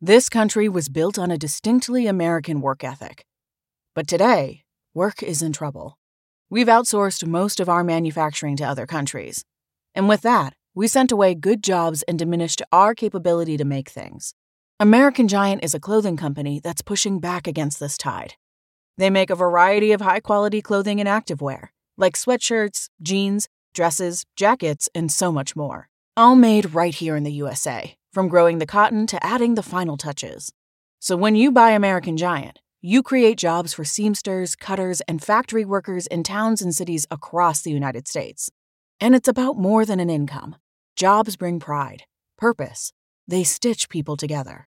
This country was built on a distinctly American work ethic. But today, work is in trouble. We've outsourced most of our manufacturing to other countries. And with that, we sent away good jobs and diminished our capability to make things. American Giant is a clothing company that's pushing back against this tide. They make a variety of high quality clothing and activewear, like sweatshirts, jeans, dresses, jackets, and so much more. All made right here in the USA, from growing the cotton to adding the final touches. So when you buy American Giant, you create jobs for seamsters, cutters, and factory workers in towns and cities across the United States. And it's about more than an income. Jobs bring pride, purpose. They stitch people together.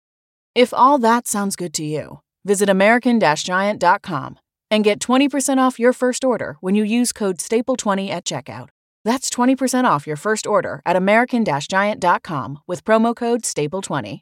If all that sounds good to you, visit American Giant.com and get 20% off your first order when you use code STAPLE20 at checkout. That's 20% off your first order at American Giant.com with promo code STAPLE20.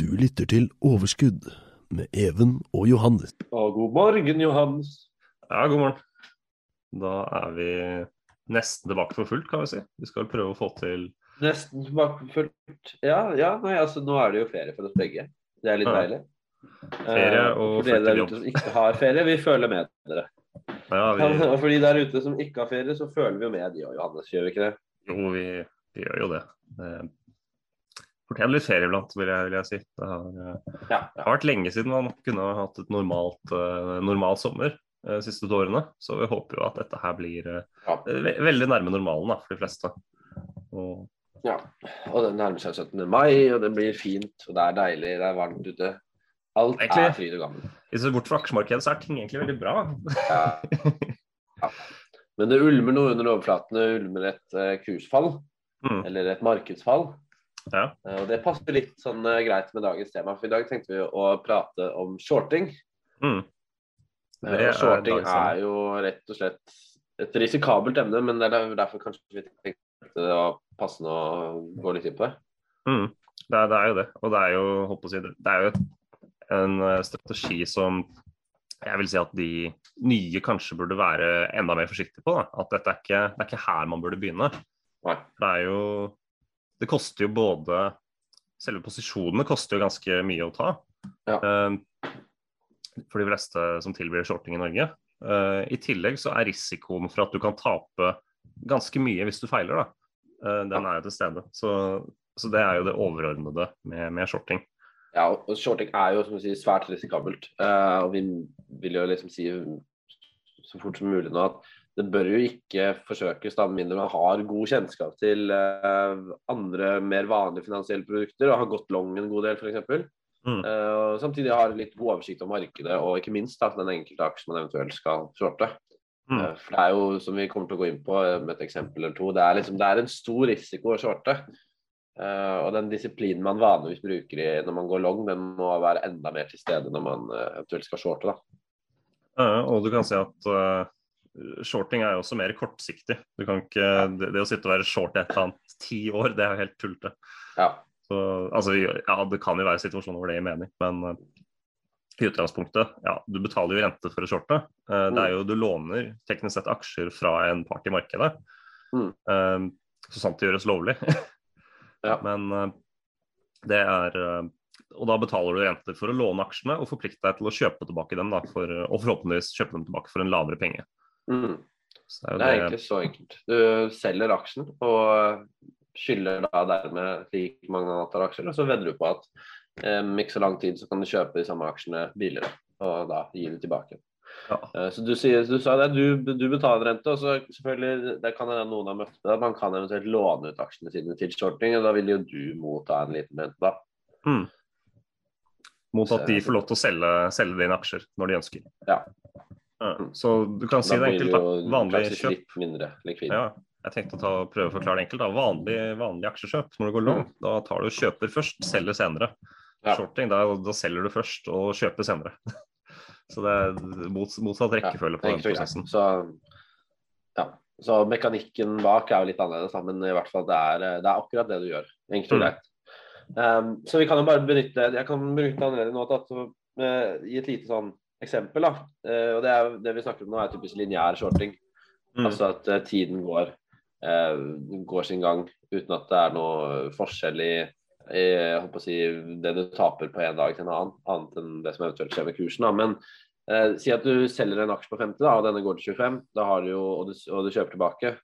Du lytter til Overskudd med Even og Johannes. Og god morgen, Johannes. Ja, god morgen. Da er vi nesten tilbake for fullt, kan vi si. Vi skal prøve å få til Nesten tilbake for fullt. Ja, ja, nei, altså nå er det jo ferie for oss begge. Det er litt Ja. deilig. Ferie Eh, og For dere der ute som ikke har ferie, vi føler med dere. Ja, Og for de der ute som ikke har ferie, så føler vi jo med de og Johannes. Gjør vi ikke det? jo, vi, vi gjør jo det. det fortjener litt ferie iblant, vil vil jeg si. Det har, eh, Ja. har vært lenge siden man kunne hatt et normalt, eh, normal sommer eh, de siste to årene. Så vi håper jo at dette her blir Ja. ve veldig nærme normalen da, for de fleste. Og ja. Og det nærmer seg 17. mai, og det blir fint, og det er deilig, det er varmt ute. Alt Egentlig- er fryd og gammen. hvis du ser bort fra aksjemarkedet, så er ting egentlig veldig bra. Ja. Ja. Men det ulmer noe under overflaten. Det ulmer et eh, kursfall, Mm. eller et markedsfall. Ja. Eh, Og Det passer litt sånn eh, greit med dagens tema, for i dag tenkte vi å prate om shorting. Mm. Eh, og shorting er jo rett og slett et risikabelt emne, men det er derfor kanskje vi tenkte det var passende å gå litt inn på det. Mm. Det, er, det er jo det. Og det er jo, holdt på å si, det er jo et, en strategi som jeg vil si at de nye kanskje burde være enda mer forsiktige på. Da. At dette er ikke, det er ikke her man burde begynne. Nei. Det er jo Det koster jo både Selve posisjonene koster jo ganske mye å ta. Ja. Uh, for de fleste som tilbyr shorting i Norge. Uh, I tillegg så er risikoen for at du kan tape ganske mye hvis du feiler, da. Uh, den er jo til stede. Så, så det er jo det overordnede med, med shorting. Ja, og shorting er jo som du sier, svært risikabelt. Og vi vil jo liksom si så fort som mulig nå at det bør jo ikke forsøkes, da, mindre man har god kjennskap til uh, andre mer vanlige finansielle produkter og har gått long en god del, f.eks. Mm. Uh, samtidig har litt god oversikt over markedet og ikke minst da, den enkelte aksjen man eventuelt skal shorte. Mm. Uh, for det er jo, som vi kommer til å gå inn på med et eksempel eller to, det er, liksom, det er en stor risiko å shorte. Uh, og den disiplinen man vanligvis bruker i, når man går long, den må være enda mer til stede når man eventuelt skal shorte. da. Og du kan si at shorting er jo også mer kortsiktig. Du kan ikke, det, det å sitte og være short et eller annet ti år, det er jo helt tullete. Ja. Så, altså, ja, det kan jo være situasjoner hvor det gir mening, men eh, i utgangspunktet, ja, du betaler jo rente for å shorte. Eh, det er jo, du låner teknisk sett aksjer fra en part i markedet, Mm. Eh, så sant det gjøres lovlig. Ja. Men det er Og da betaler du renter for å låne aksjene og forplikte deg til å kjøpe tilbake dem, da, for, og forhåpentligvis kjøpe dem tilbake for en lavere penge. Mm. Det er jo Det er egentlig så enkelt. Du selger aksjen og skylder da dermed like mange antall aksjer, og så vedder du på at eh, om ikke så lang tid så kan du kjøpe de samme aksjene billigere, og da gir du tilbake. Ja. Eh, Så du, sier, du sa det, du, du betaler rente, og så selvfølgelig, det kan hende noen har møtt det, at man kan eventuelt låne ut aksjene sine til shorting, og da vil jo du motta en liten rente da. mm. Mot at de får lov til å selge, selge dine aksjer når de ønsker. Ja. Ja, Så du kan si det enkelt. da. Vanlig kjøp. litt mindre likvid. Ja, jeg tenkte å ta, prøve å forklare det enkelt. da. Vanlig, vanlig aksjekjøp når du går long, da tar du kjøper først, selger senere. Ja. Shorting, da, da, selger du først og kjøper senere. så det er motsatt rekkefølge på den prosessen. Så, ja. så mekanikken bak er jo litt annerledes, men i hvert fall det er, det er akkurat det du gjør. Enkelt og mm. greit. Mm. Um, så vi kan jo bare benytte Jeg kan benytte anledningen nå til å uh, gi et lite sånn eksempel. da, uh, og Det er det vi snakker om nå, er typisk lineær shorting. Mm. Altså at uh, tiden går, går sin gang uten at det er noe forskjell i jeg håper å si, det du taper på en dag til en annen, annet enn det som eventuelt skjer med kursen. Da. Men eh, si at du selger en aksje på 50, da, og denne går til 25, jo, og, du, og, du, kjøper tilbake,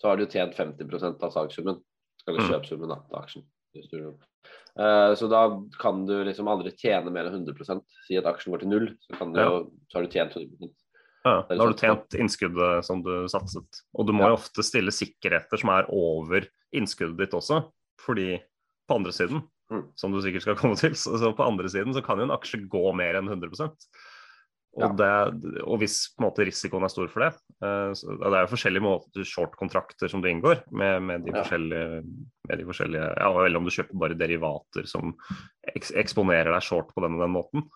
så har du tjent 50% av salgssummen, eller mm. kjøpsummen da, til aksjen. Eh, så da kan du liksom aldri tjene mer enn 100 Si at aksjen går til null, så, du, ja. så har du tjent 100 ja, da har du tjent innskuddet som du satset. Og du må ja. jo ofte stille sikkerheter som er over innskuddet ditt også. Fordi på andre siden, mm. som du sikkert skal komme til, så, så, på andre siden så kan jo en aksje gå mer enn 100 og, ja. det, og hvis måte, risikoen er stor for det uh, Det er jo forskjellige måter short-kontrakter som du inngår med, med, de, ja. forskjellige, med de forskjellige ja, Eller om du kjøper bare derivater som eks eksponerer deg short på den og den måten.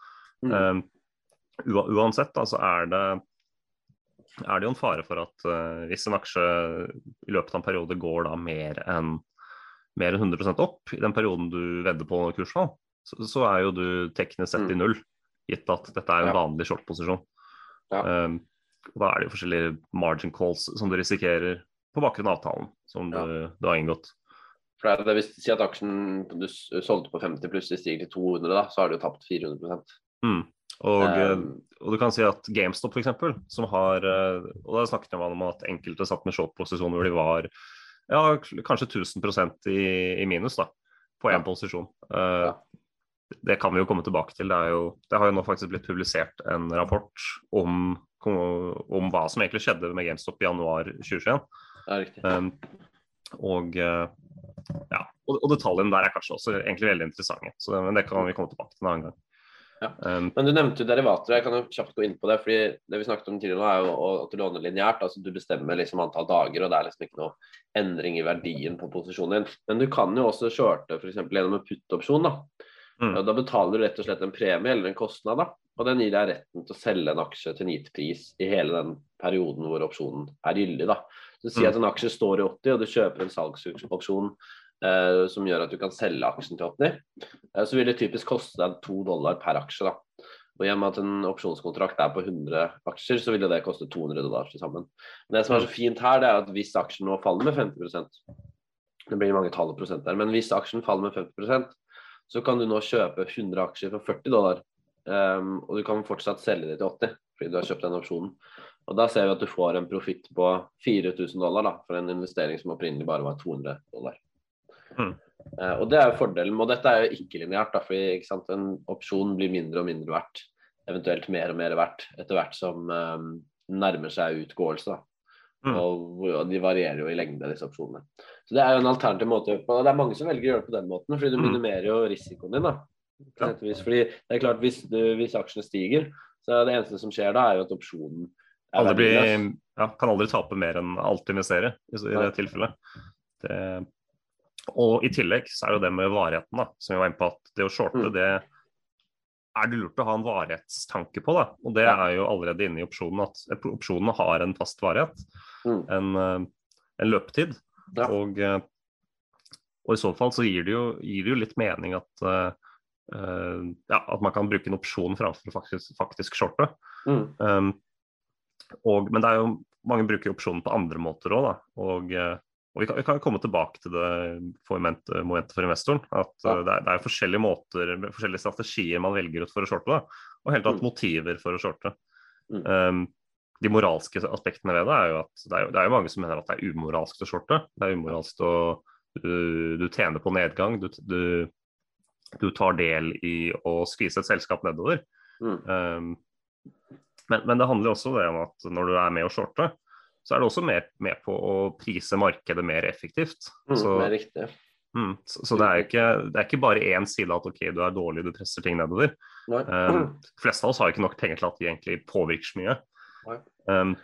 Mm. Uh, uansett da, så er det er det jo en fare for at uh, hvis en aksje i løpet av en periode går da mer enn mer enn 100% opp i den perioden du vedder på kursfall, så, så, er jo du teknisk sett i mm. Gitt at dette er en vanlig short-posisjon. Ja. Um, da er det jo forskjellige margin calls som du risikerer på bakgrunn av avtalen som du, du har inngått. For det, det vil si at aksjen du solgte på 50 pluss, de stiger til 200, da, så har du tapt 400 mm. og, um, og, du kan si at GameStop f.eks., som har eh, Og da snakket man om at enkelte satt med short-posisjoner hvor de var ja, kanskje 1000 i, i minus da, på én ja. posisjon. Uh, ja. Det kan vi jo komme tilbake til. Det, jo, det, har jo nå faktisk blitt publisert en rapport om, om hva som egentlig skjedde med GameStop i januar 2021. Ja, riktig. Um, og, uh, ja, og, og, detaljene der er kanskje også egentlig veldig interessante. Så, men det kan vi komme tilbake til en annen gang. Ja. Um, Men du nevnte jo derivater. Jeg kan jo kjapt gå inn på det. fordi Det vi snakket om tidligere nå er jo at du låner lineært. altså Du bestemmer liksom antall dager, og det er liksom ikke noe endring i verdien på posisjonen din. Men du kan jo også shorte f.eks. gjennom en putt-opsjon. Da mm. Da betaler du rett og slett en premie eller en kostnad. da og den gir deg retten til å selge en aksje til gitt pris i hele den perioden hvor opsjonen er gyldig. da. Så Si mm. at en aksje står i 80, og du kjøper en salgsopsjon eh, som gjør at du kan selge aksjen til 80, eh, så vil det typisk koste deg to dollar per aksje. da. Og i og med at en opsjonskontrakt er på 100 aksjer, så vil det koste 200 dollar til sammen. Men det som er så fint her, det er at hvis aksjen nå faller med 50% det blir mange tall og prosent der, men hvis aksjen faller med 50 så kan du nå kjøpe 100 aksjer for 40 dollar. Um, og du kan fortsatt selge det til 80 fordi du har kjøpt den opsjonen. Og Da ser vi at du får en profitt på 4000 dollar da, for en investering som opprinnelig bare var 200 dollar. Mm. Uh, og det er jo fordelen. Og dette er jo ikke-lineært, fordi sant, en opsjon blir mindre og mindre verdt. Eventuelt mer og mer verdt etter hvert som um, nærmer seg utgåelse. Mm. Og, og, de varierer jo i lengde, disse opsjonene. Så det er jo en alternativ måte Og det er mange som velger å gjøre det på den måten, fordi du mm. minimerer jo risikoen din. da. Ja. Fordi det er klart, hvis, du, hvis, aksjene stiger, så er det eneste som skjer da, er jo at opsjonen aldri blir, ja, kan aldri tape mer enn alt investere i, i det tilfellet. Det, og i tillegg så er det det med varigheten, da, som vi var inne på. at Det å shorte, mm. det er det lurt å ha en varighetstanke på. da, og Det er jo allerede inne i opsjonen at opsjonene har en fast varighet. Mm. En, eh, en, løpetid. Ja. Og, eh, og, i så fall så gir det jo, gir det jo litt mening at, uh, ja, at man kan bruke en opsjon framfor faktisk, faktisk shorte. Mm. Um, og, men det er jo mange bruker opsjonen på andre måter òg, da. Og uh, og vi kan, vi kan, komme tilbake til det momentet for investoren. at ja. det, er, det, er, forskjellige måter, forskjellige strategier man velger ut for å shorte. Da, og helt tatt mm. motiver for å shorte. Mm. Um, de moralske aspektene ved det er jo at det er, det er, mange som mener at det er umoralsk å shorte. Det er umoralsk å du, du tjener på nedgang. Du, du, du, tar del i å skvise et selskap nedover. Mm. Um, men, men, det handler også om at når du er med å shorte, så er det også med, med på å prise markedet mer effektivt. Mm, så, det er riktig. Mm, så, så det, er ikke, det, er ikke, bare én side at ok, du er dårlig, du presser ting nedover. Um, de fleste av oss har ikke nok penger til at de egentlig påvirker så mye. Um,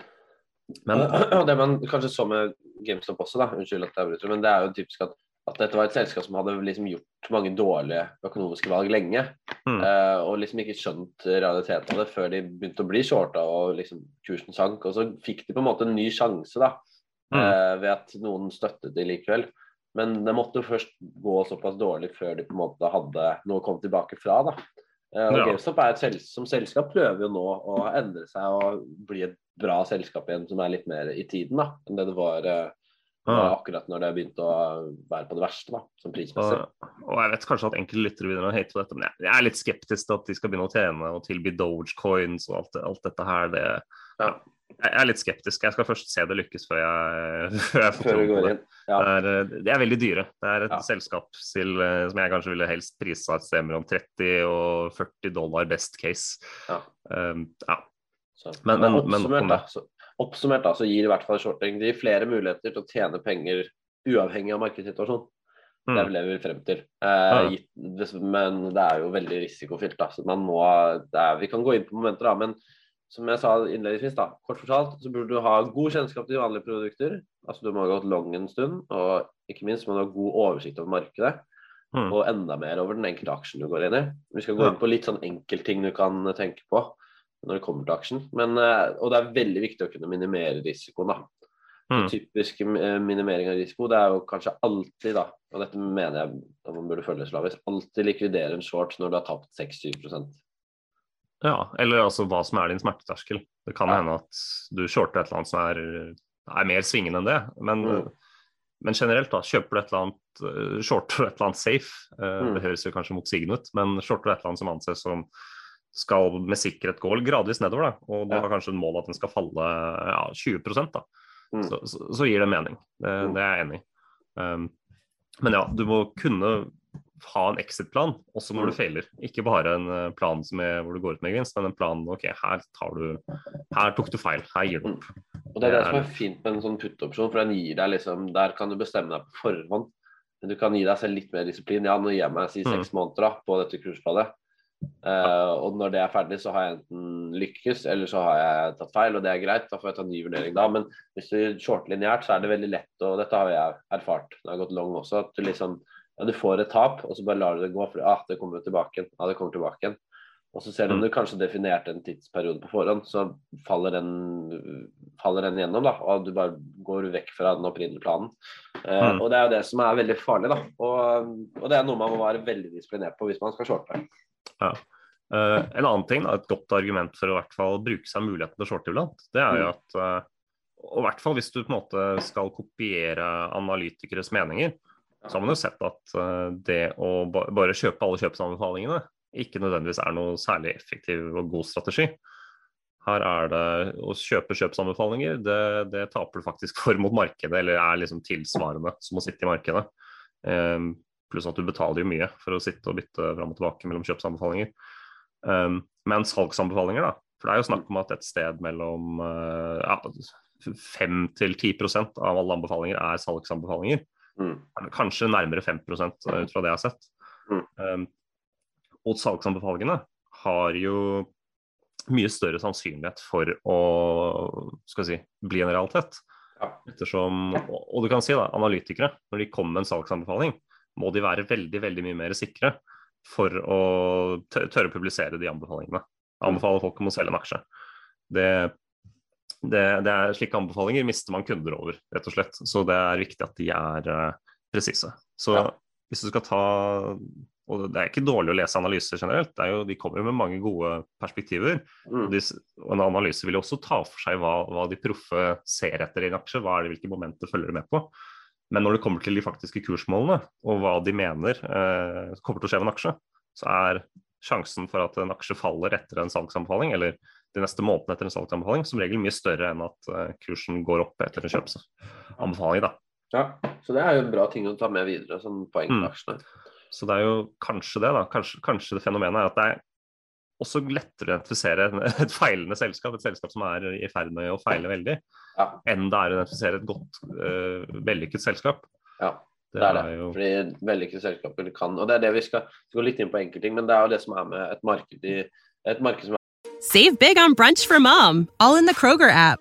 men det man kanskje så med GameStop også, da, unnskyld at jeg avbryter, men det er jo typisk at at dette var et selskap som hadde liksom gjort mange dårlige økonomiske valg lenge. Mm. eh, og liksom ikke skjønt realiteten av det før de begynte å bli shorta og liksom kursen sank. Og så fikk de på en måte en ny sjanse da, Mm. eh, ved at noen støttet de likevel. Men det måtte jo først gå såpass dårlig før de på en måte hadde noe å komme tilbake fra. da. Eh, og Ja. GameStop er et sels som selskap prøver jo nå å endre seg og bli et bra selskap igjen som er litt mer i tiden da, enn det det var Ah. akkurat når det begynte å være på det verste, da, som prismessig. Og, og jeg vet kanskje at enkelte lyttere begynner å hate på dette, men jeg, er litt skeptisk til at de skal begynne å tjene og tilby Dogecoins og alt, alt dette her. Det, Ja. Jeg er litt skeptisk. Jeg skal først se det lykkes før jeg, før jeg får tro det. Ja. Det, er, det er veldig dyre. Det er et Ja. selskap til, eh, som jeg kanskje ville helst prisa et sted mellom 30 og 40 dollar best case. Ja. Um, ja. Så, Men- men- men oppsummert, da, så, oppsummert da, så gir i hvert fall shorting de flere muligheter til å tjene penger uavhengig av markedssituasjonen. Mm. Det er vel det vi vil frem til. Eh, gitt, men det er jo veldig risikofylt. Da, så man må, er, vi kan gå inn på momenter, da, men som jeg sa innledningsvis, da, kort fortalt, så burde du ha god kjennskap til vanlige produkter. altså Du må ha gått long en stund, og ikke minst må du ha god oversikt over markedet. Mm. Og enda mer over den enkelte aksjen du går inn i. Vi skal gå inn på litt sånn enkeltting du kan tenke på når det kommer til aksjen. Men, eh, og det er veldig viktig å kunne minimere risikoen. da. Mm. Typisk eh, minimering av risiko, det er jo kanskje alltid, da, og dette mener jeg at man burde følge slavisk, alltid likvidere en short når du har tapt 6-7 Ja, eller altså hva som er din smerteterskel. Det kan Ja. hende at du shorter et eller annet som er, er mer svingende enn det. Men, Mm. men generelt, da, kjøper du et eller annet eh, shorter et eller annet safe. Mm. Det høres jo kanskje motsigende ut, men shorter et eller annet som anses som skal med sikkerhet gå gradvis nedover, da, og du Ja. har kanskje et mål at den skal falle ja, 20 da, Mm. så, så, så gir det mening. Det, Mm. det er jeg enig i. Um, men ja, du må kunne ha en exit-plan også når du Mm. feiler. Ikke bare en eh, plan som er, hvor du går ut med gevinst, men en plan ok, her, tar du, her tok du feil, her gir du opp. Og Det er det som er fint med en sånn put-opsjon, for den gir deg liksom Der kan du bestemme deg på forhånd. Men du kan gi deg selv litt mer disiplin. Ja, nå gir jeg meg si Mm. seks måneder da, på dette kursfallet. Eh, og når det er ferdig, så har jeg enten lykkes, eller så har jeg tatt feil, og det er greit. Da får jeg ta en ny vurdering da. Men hvis du shorter lineært, så er det veldig lett, og dette har jeg erfart når jeg har gått long også, at du liksom ja, du får et tap, og så bare lar du det gå. For ah, det kommer tilbake igjen. Ja, det kommer tilbake igjen. Og så selv om Mm. du kanskje definerte en tidsperiode på forhånd, så faller den, faller den gjennom, da, og du bare går vekk fra den opprinnelige planen. Uh, Mm. Og det er jo det som er veldig farlig, da. Og, og det er noe man må være veldig disiplinert på hvis man skal shorte. Ja. Uh, en annen ting, da, et godt argument for å i hvert fall bruke seg muligheten til å shorte iblant, det er jo Mm. at uh, og i hvert fall hvis du på en måte skal kopiere analytikeres meninger, så har man jo sett at uh, det å ba bare kjøpe alle kjøpsanbefalingene ikke nødvendigvis er noe særlig effektiv og god strategi. Her er det å kjøpe kjøpsanbefalinger, det, det taper du faktisk for mot markedet, eller er liksom tilsvarende som å sitte i markedet. Um, pluss at du betaler jo mye for å sitte og bytte fram og tilbake mellom kjøpsanbefalinger. Um, men salgsanbefalinger, da. For det er jo snakk om at et sted mellom uh, ja, 5 til 10% av alle anbefalinger er salgsanbefalinger. Mm. Kanskje nærmere 5 ut fra det jeg har sett. Mm. Um, og salgsanbefalingene har jo mye større sannsynlighet for å skal si, bli en realitet. Ja. Ettersom, og og du kan si da, analytikere, når de kommer med en salgsanbefaling, må de være veldig veldig mye mer sikre for å tørre å publisere de anbefalingene. Anbefale folk om å selge en aksje. Det, det, det er Slike anbefalinger mister man kunder over, rett og slett. Så det er viktig at de er uh, presise. Så Ja. hvis du skal ta og Det er ikke dårlig å lese analyser generelt, det er jo, de kommer jo med mange gode perspektiver. Mm. Og, de, og En analyse vil jo også ta for seg hva, hva de proffe ser etter i en aksje. hva er det, Hvilke momenter følger de med på. Men når det kommer til de faktiske kursmålene, og hva de mener eh, kommer til å skje med en aksje, så er sjansen for at en aksje faller etter en salgsanbefaling, eller de neste månedene etter en salgsanbefaling, som regel mye større enn at eh, kursen går opp etter en kjøpsanbefaling. da. Ja, så det er jo en bra ting å ta med videre som poeng Mm. med aksjene. Så det er jo kanskje det, da. Kanskje, kanskje det fenomenet er at det er også lettere å identifisere et feilende selskap, et selskap som er i ferd med å feile veldig, Ja. enn det er å identifisere et godt, uh, vellykket selskap. Ja, det er det. Fordi vellykkede selskaper kan Og det er det vi skal, gå litt inn på enkeltting, men det er jo det som er med et marked, i, et marked som Save big on brunch for mom, all in the Kroger app.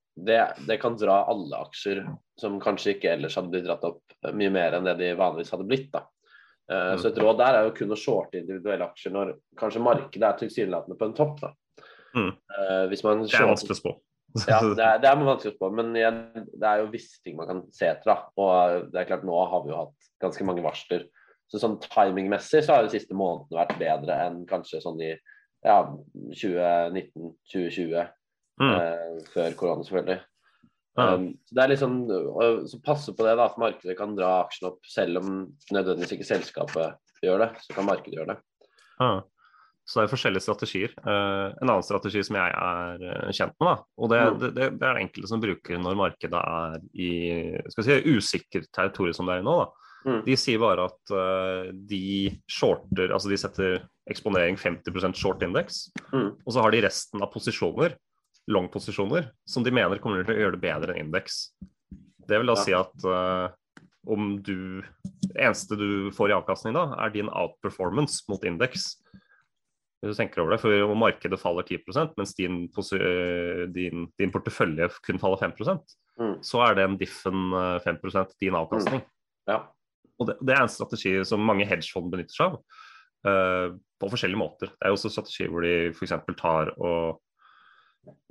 det, det kan dra alle aksjer som kanskje ikke ellers hadde blitt dratt opp eh, mye mer enn det de vanligvis hadde blitt. da. Uh, Så et råd der er jo kun å shorte individuelle aksjer når kanskje markedet er tilsynelatende på en topp. da. Mm. Uh, hvis man Det er vanskelig å spå. ja, det er, det er vanskelig å spå, men igjen, det er jo visse ting man kan se etter. da. Og det er klart, nå har vi jo hatt ganske mange varsler. Så sånn timingmessig så har de siste månedene vært bedre enn kanskje sånn i ja, 2019-2020, Mm. eh, før korona selvfølgelig. Mm. Um, så det er liksom, så passe på det da, at markedet kan dra aksjen opp selv om nødvendigvis ikke selskapet gjør det. Så kan markedet gjøre det. Mm. Så det er forskjellige strategier. Uh, en annen strategi som jeg er eh, kjent med, da, og det, Mm. det, det, det er det enkelte som bruker når markedet er i skal vi si, usikkert territorium som det er i nå. da. Mm. De sier bare at uh, de shorter, altså de setter eksponering 50% short index, Mm. og så har de resten av posisjoner, long-posisjoner, som de mener kommer til å gjøre det bedre enn indeks. Det vil da Ja. si at uh, om du Det eneste du får i avkastning da, er din outperformance mot indeks. Hvis du tenker over det, for Om markedet faller 10 mens din, øh, din, din portefølje kun faller 5 Mm. så er den diffen øh, 5% din avkastning. Ja. Og det, det er en strategi som mange hedgefond benytter seg av. uh, på forskjellige måter. Det er jo også strategier hvor de f.eks. tar og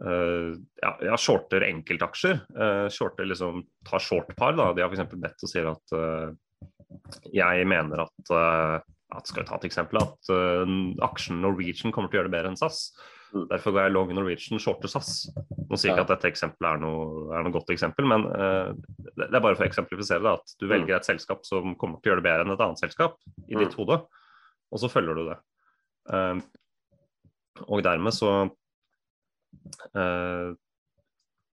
øh, ja, ja, shorter enkeltaksjer. Uh, shorter liksom, tar short-par. da, De har f.eks. bedt og sier at uh, jeg mener at, at skal vi ta et eksempel, at aksjen Norwegian kommer til å gjøre det bedre enn SAS. Mm. Derfor går jeg long Norwegian, shorter SAS. Nå sier jeg ikke Ja. at dette eksempelet er noe, er noe godt eksempel, men det er bare for å eksemplifisere det, at du Mm. velger et selskap som kommer til å gjøre det bedre enn et annet selskap i Mm. ditt hode, og så følger du det. Og dermed så øh,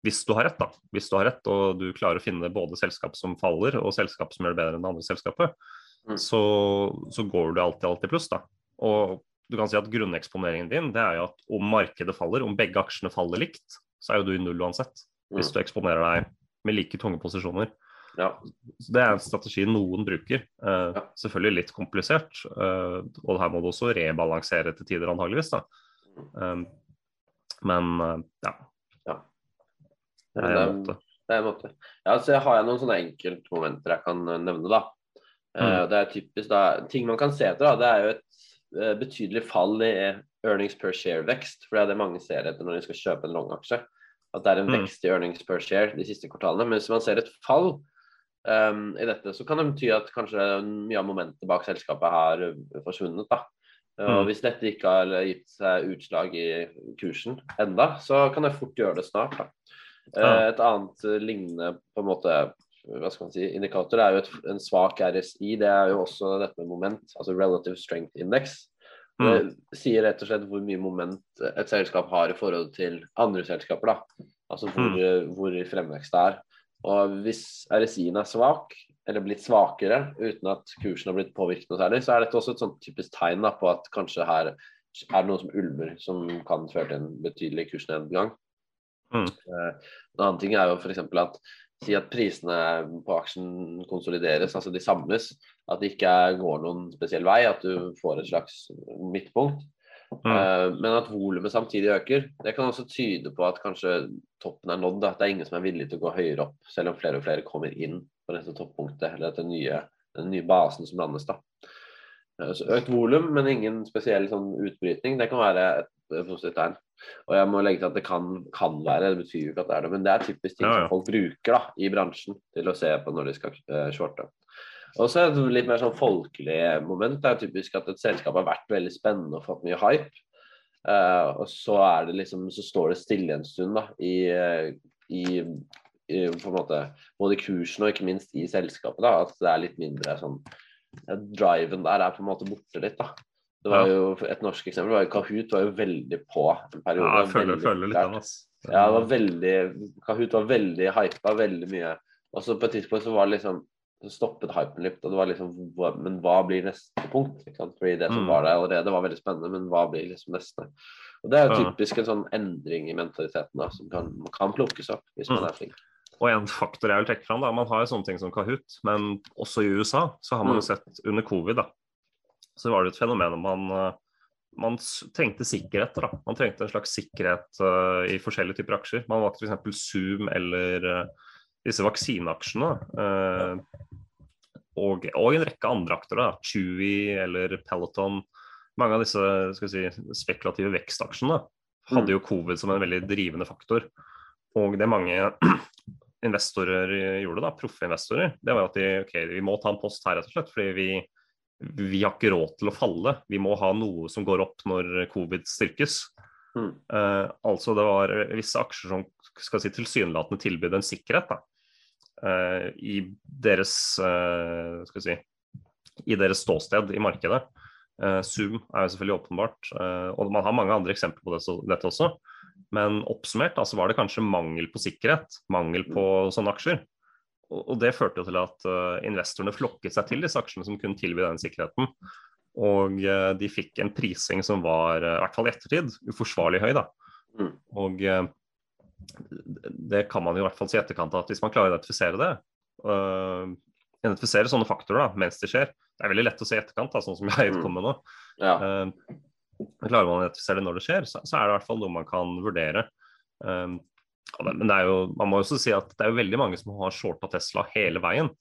hvis du har rett, da. Hvis du har rett, og du klarer å finne både selskap som faller, og selskap som gjør det bedre enn det andre selskapet, Mm. så, så går du alltid alltid pluss, da. Og du kan si at grunneksponeringen din, det er jo at om markedet faller, om begge aksjene faller likt, så er jo du i null uansett. Hvis Mm. du eksponerer deg med like tunge posisjoner. Ja. Det er en strategi noen bruker. Eh, Ja. Selvfølgelig litt komplisert, eh, og her må du også rebalansere til tider, antageligvis. Da. Um, men eh, ja, det er en måte. Det er en måte. Ja, så har jeg noen sånne enkeltmomenter jeg kan eh, nevne, da. Eh, Mm. Det er typisk da, Ting man kan se etter, da, det er jo et betydelig fall i earnings per share-vekst. For det er det mange ser etter når de skal kjøpe en long-aksje. At det er en Mm. vekst i earnings per share de siste kvartalene. Men hvis man ser et fall um, i dette, så kan det bety at kanskje mye av momentet bak selskapet har forsvunnet. da. Og Mm. Hvis dette ikke har gitt seg utslag i kursen enda, så kan jeg fort gjøre det snart. da. Eh, Et annet eh, lignende på en måte hva skal man si, indikator er jo et, en svak RSI. Det er jo også dette med moment, altså relative strength index. Mm. Det sier rett og slett hvor mye moment et selskap har i forhold til andre selskaper. da. Altså hvor, eh, hvor fremvekst det er. Og hvis RSI-en er svak, eller blitt svakere uten at kursen har blitt påvirket noe særlig, så er dette også et sånt typisk tegn da, på at kanskje her er det noe som ulmer, som kan føre til en betydelig kursnedgang. Mm. Eh, En annen ting er jo f.eks. at si at prisene på aksjen konsolideres, altså de samles. At det ikke går noen spesiell vei, at du får et slags midtpunkt. Mm. Eh, Men at volumet samtidig øker, det kan også tyde på at kanskje toppen er nådd. da. At det er ingen som er villig til å gå høyere opp, selv om flere og flere kommer inn på dette toppunktet, eller dette nye, den nye basen som landes. da. Eh, Så økt volum, men ingen spesiell sånn utbrytning, det kan være et positivt tegn. Og jeg må legge til at det kan, kan være, det betyr jo ikke at det er det, men det er typisk ting Ja, ja. som folk bruker da, i bransjen til å se på når de skal eh, shorte. Og så er det litt mer sånn folkelig moment. Det er typisk at et selskap har vært veldig spennende og fått mye hype. Uh, og så er det liksom, så står det stille en stund da, i, eh, i, i på en måte, både kursen og ikke minst i selskapet. da, At det er litt mindre sånn ja, Driven der er på en måte borte litt. da. Det var Ja. jo Et norsk eksempel var jo Kahoot var jo veldig på en periode. Ja, jeg føler, føler litt av ass. Ja, det var veldig Kahoot var veldig hypa, veldig mye. Og så på et tidspunkt så var det liksom så stoppet hypen litt. og det var liksom, Men hva blir neste punkt? Ikke sant? Fordi det som Mm. var der allerede, var veldig spennende, men hva blir liksom neste? Og Det er jo typisk en sånn endring i mentaliteten da, som kan, kan plukkes opp hvis man Mm. er flink. Og en faktor jeg vil trekke fram, da, man har jo sånne ting som Kahoot, men også i USA så har man jo Mm. sett under covid, da, så var det et fenomen om man, eh, man trengte sikkerhet. da. Man trengte en slags sikkerhet uh, i forskjellige typer aksjer. Man valgte f.eks. Zoom eller eh, disse vaksineaksjene. eh, og, og en rekke andre aktører, da. Chewy eller Peloton. Mange av disse si, spekulative vekstaksjene hadde jo covid som en veldig drivende faktor. Og det mange investorer gjorde, da, proffe investorer, det var at de, ok, vi må ta en post her, rett og slett. Fordi vi, vi har ikke råd til å falle. Vi må ha noe som går opp når covid styrkes. Mm. Eh, altså det var visse aksjer som skal si, tilsynelatende tilbød en sikkerhet da, i deres eh, skal vi si, i deres ståsted i markedet. Eh, Zoom er jo selvfølgelig åpenbart, eh, og man har mange andre eksempler på det, så, dette også. Men oppsummert altså var det kanskje mangel på sikkerhet, mangel på sånne aksjer. Og, det førte jo til at eh, investorene flokket seg til disse aksjene som kunne tilby den sikkerheten. Og eh, de fikk en prising som var, eh, i hvert fall i ettertid, uforsvarlig høy. da. Mm. Og eh, det kan man jo i hvert fall si i etterkant at hvis man klarer å identifisere det, øh, identifisere sånne faktorer da, mens det skjer, det er veldig lett å se i etterkant, da, sånn som jeg Mm. kom med nå. Ja. Uh, klarer man å identifisere det når det skjer, så, så er det i hvert fall noe man kan vurdere. Um, men det er jo, man må også si at det er jo veldig mange som har shorta Tesla hele veien.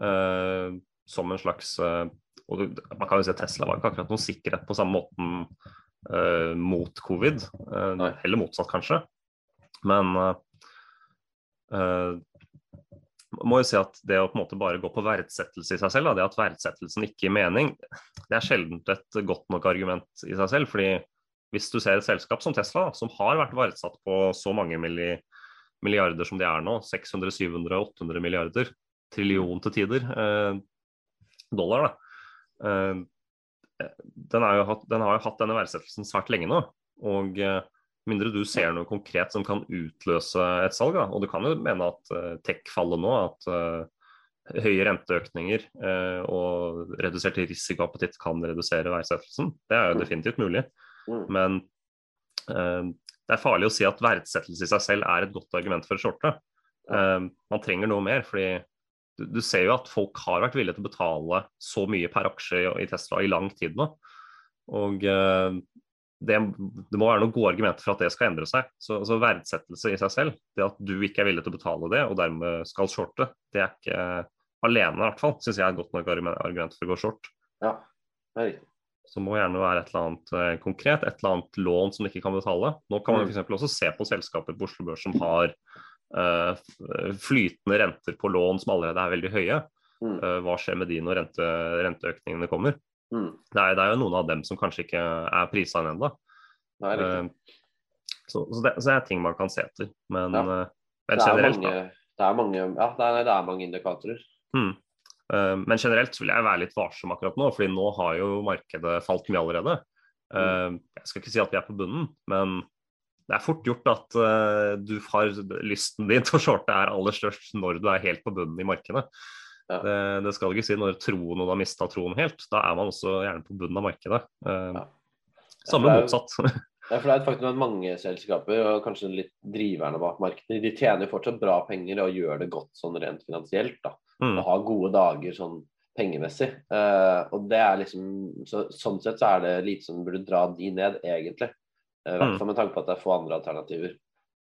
uh, som en slags uh, og Man kan jo si at Tesla var ikke akkurat noen sikkerhet på samme måten mot covid. Heller motsatt, kanskje. Men uh, må jo si at det å på en måte bare gå på verdsettelse i seg selv, da, det at verdsettelsen ikke gir mening, det er sjelden et godt nok argument i seg selv. fordi hvis du ser et selskap som Tesla, som har vært verdsatt på så mange milli, milliarder som de er nå, 600, 700, 800 milliarder, trillion til tider, eh, dollar, da. Eh, den, jo den har jo hatt denne verdsettelsen svært lenge nå. Og eh, mindre du ser noe konkret som kan utløse et salg, da. og du kan jo mene at uh, tech faller nå, at uh, høye renteøkninger uh, og redusert risikoappetitt kan redusere verdsettelsen. Det er jo definitivt mulig. Mm. Men uh, det er farlig å si at verdsettelse i seg selv er et godt argument for å shorte. Eh, man trenger noe mer, fordi du, du ser jo at folk har vært villige til å betale så mye per aksje i, i Tesla i lang tid nå. Og eh, det, det må være noen gode argumenter for at det skal endre seg. Så, så verdsettelse i seg selv, det at du ikke er villig til å betale det og dermed skal shorte, det er ikke alene i hvert fall, syns jeg er et godt nok argument for å gå short. ja, det er riktig. Så må gjerne være et eller annet eh, konkret, et eller annet lån som du ikke kan betale. Nå kan man f.eks. for eksempel også se på selskaper på Oslo Børs som har eh, flytende renter på lån som allerede er veldig høye. Mm. Eh, hva skjer med de når rente, renteøkningene kommer? Mm. Det er, det er jo noen av dem som kanskje ikke er prisa ennå. Er. Så, så, det, så det er ting man kan se etter. Men, Ja. eh, men Det er generelt, mange, det er mange, ja, er, det er mange indikatorer. Mm. Uh, men generelt så vil jeg være litt varsom akkurat nå, fordi nå har jo markedet falt mye allerede. Uh, jeg skal ikke si at vi er på bunnen, men det er fort gjort at uh, du har lysten din til å shorte er aller størst når du er helt på bunnen i markedet. Ja. Det, det skal ikke si når troen noen har mista troen helt. Da er man også gjerne på bunnen av markedet. Eh, Ja. Samme er motsatt. Det er et faktum at mange selskaper, og kanskje litt driverne bak markedet, de tjener fortsatt bra penger og gjør det godt sånn rent finansielt. da, Mm. Og har gode dager sånn pengemessig. Eh, og det er liksom, så, Sånn sett så er det lite som burde dra de ned, egentlig. Eh, I hvert Mm. fall med tanke på at det er få andre alternativer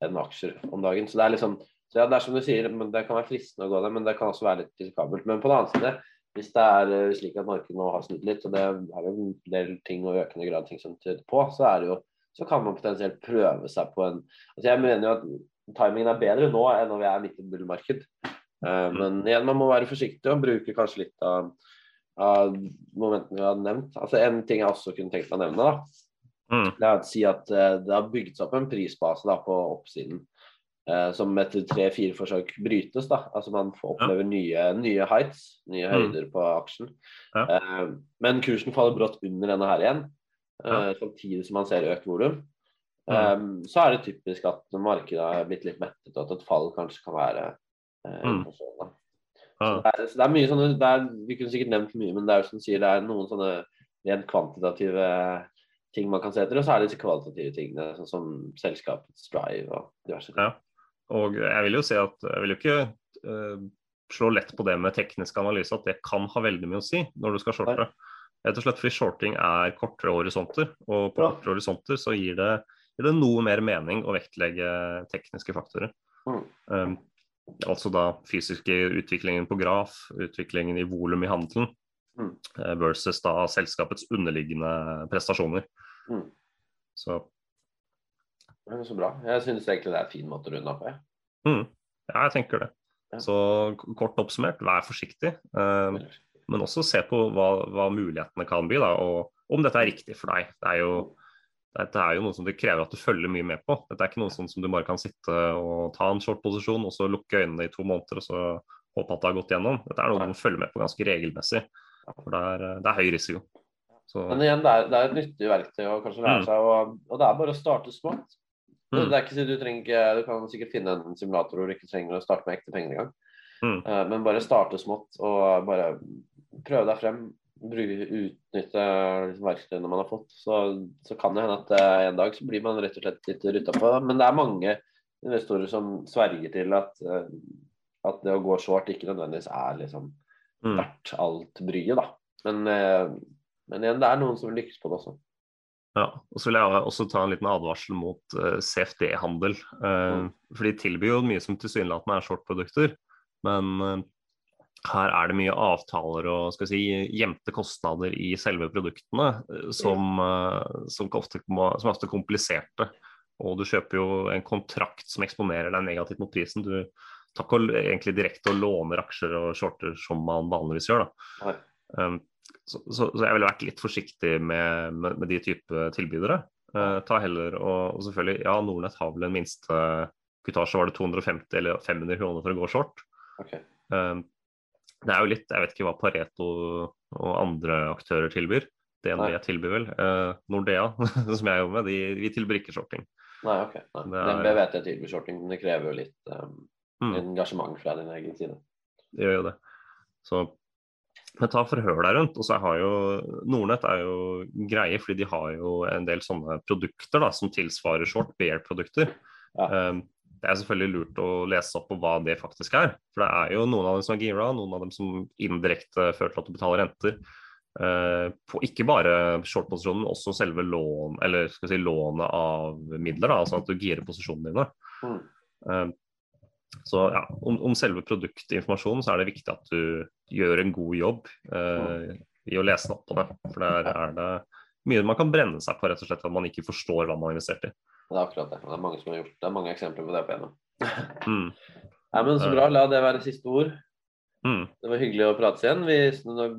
enn aksjer om dagen. Så det er liksom, så ja, det er som du sier, men det kan være fristende å gå der, men det kan også være litt risikabelt. Men på den annen side, hvis det er eh, slik at markedet nå har snudd litt, og det er jo en del ting og økende grad ting som tyder på, så er det jo så kan man potensielt prøve seg på en altså Jeg mener jo at timingen er bedre nå enn når vi er midt i bullmarked. Eh, men igjen, man må være forsiktig og bruke kanskje litt av, av momentene vi har nevnt. Altså En ting jeg også kunne tenkt meg å nevne, da, Mm. det er å si at eh, det har bygd seg opp en prisbase da, på oppsiden som etter tre-fire forsøk brytes. da, altså Man får oppleve nye, nye heights, nye Mm. høyder på aksjen. Ja. Eh, men kursen faller brått under denne her igjen, eh, Ja. samtidig som man ser økt volum. Um, så er det typisk at markedet er blitt litt mettet, og at et fall kanskje kan være eh, Mm. Ja. Så det, er, så det er mye sånne det er, Vi kunne sikkert nevnt mye, men det er jo som sier, det er noen sånne rent kvantitative ting man kan se etter, og så er det disse kvalitative tingene, sånn som selskapets drive og diverse ting. Ja. Og jeg vil jo si at jeg vil jo ikke uh, slå lett på det med teknisk analyse, at det kan ha veldig mye å si når du skal shorte. Rett og slett fordi shorting er kortere horisonter, og på Ja. kortere horisonter så gir det, gir det noe mer mening å vektlegge tekniske faktorer. Mm. Um, altså da fysiske utviklingen på graf, utviklingen i volum i handelen, Mm. eh, versus da selskapets underliggende prestasjoner. Mm. Så Men Så bra. Jeg synes egentlig det er en fin måte å runde av på. jeg. mm, ja, jeg tenker det. Ja. Så kort oppsummert, vær forsiktig. Um, men også se på hva, hva mulighetene kan bli, da, og om dette er riktig for deg. Det er jo, dette er jo noe som det krever at du følger mye med på. Dette er ikke noe sånn som du bare kan sitte og ta en short-posisjon og så lukke øynene i to måneder og så håpe at det har gått gjennom. Dette er noe du må følge med på ganske regelmessig. For det er, det er høy risiko. Så, Men igjen, det er, det er et nyttig verktøy å kanskje lære Mm. seg, og, og det er bare å starte smått. Mm. det er ikke, du, trenger ikke, du kan sikkert finne en simulator hvor du ikke trenger å starte med ekte penger engang. Mm. Uh, men bare starte smått og bare prøve deg frem. Bruke, utnytte liksom, verktøyene man har fått. Så, så kan det hende at uh, en dag så blir man rett og slett litt rutta på. Men det er mange investorer som sverger til at, uh, at det å gå short ikke nødvendigvis er liksom mm. verdt alt bryet, da. Men, men igjen, det er noen som lykkes på det også. Ja, og så vil jeg også ta en liten advarsel mot uh, CFD-handel. Uh, Mm. For de tilbyr jo mye som tilsynelatende er short-produkter, men uh, her er det mye avtaler og skal si, gjemte kostnader i selve produktene eh, som, eh, som, ofte, som er ofte kompliserte. Og du kjøper jo en kontrakt som eksponerer deg negativt mot prisen. Du tar ikke egentlig direkte og låner aksjer og shorter som man vanligvis gjør. da. Nei. Um, så, så, så jeg ville vært litt forsiktig med, med, med de type tilbydere. Uh, ta heller og, og selvfølgelig, ja, Nordnett har vel en minste kutasje, var det 250 eller 500 kroner for å gå short. Okay. Uh, det er jo litt, jeg vet ikke hva Pareto og andre aktører tilbyr. DNB Nei. tilbyr vel. Uh, Nordea, som jeg jobber med, de, vi tilbyr ikke shorting. Nei, ok. Nei. Det er- DNB vet jeg tilbyr shorting, men det krever jo litt um, Mm. engasjement fra din egen side. Det gjør jo det. Så, men ta forhør deg rundt. Og så har jo Nordnett er jo greie, fordi de har jo en del sånne produkter da, som tilsvarer short bear-produkter. Ja. Um, det er selvfølgelig lurt å lese opp på hva det faktisk er. For det er jo noen av dem som er gira, noen av dem som indirekte fører til at du betaler renter. Uh, på ikke bare short-posisjonen, men også selve lån, eller skal vi si lånet av midler. Da, altså at du girer posisjonene dine. Mm. Uh, så ja, om, om selve produktinformasjonen så er det viktig at du gjør en god jobb eh, i å lese opp på det. For der er det mye man kan brenne seg på, rett og slett at man ikke forstår hva man har investert i. Det er akkurat det. Det er mange som har gjort det. er mange eksempler på det på. Mm. Nei, men så bra. La det være siste ord. Mm. Det var hyggelig å prate igjen. Vi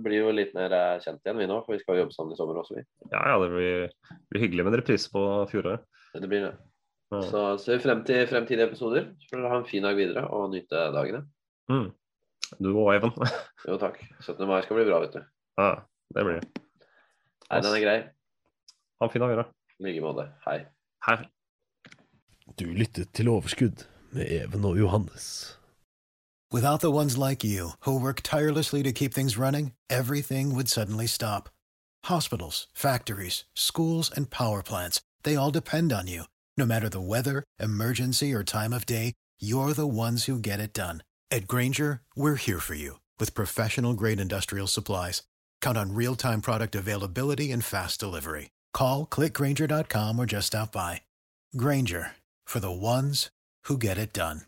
blir jo litt mer eh, kjent igjen vi nå, for vi skal jobbe sammen i sommer også, vi. Ja, ja, det blir, blir hyggelig med en reprise på fjoråret. Det blir det. Ja. Så ser vi frem til fremtidige episoder. Så får dere ha en fin dag videre og nyte dagene. Mm. Du og Even. Jo, takk. 17. mai skal bli bra, vet du. ja, det blir det. Nei, den er grei. Ha en fin dag videre. I like måte. Hei. Hei. Du lyttet til Overskudd med Even og Johannes. Without the ones like you, who work tirelessly to keep things running, everything would suddenly stop. Hospitals, factories, schools, and power plants, they all depend on you. No matter the weather, emergency, or time of day, you're the ones who get it done. At Granger, we're here for you with professional grade industrial supplies. Count on real time product availability and fast delivery. Call clickgranger.com or just stop by. Granger for the ones who get it done.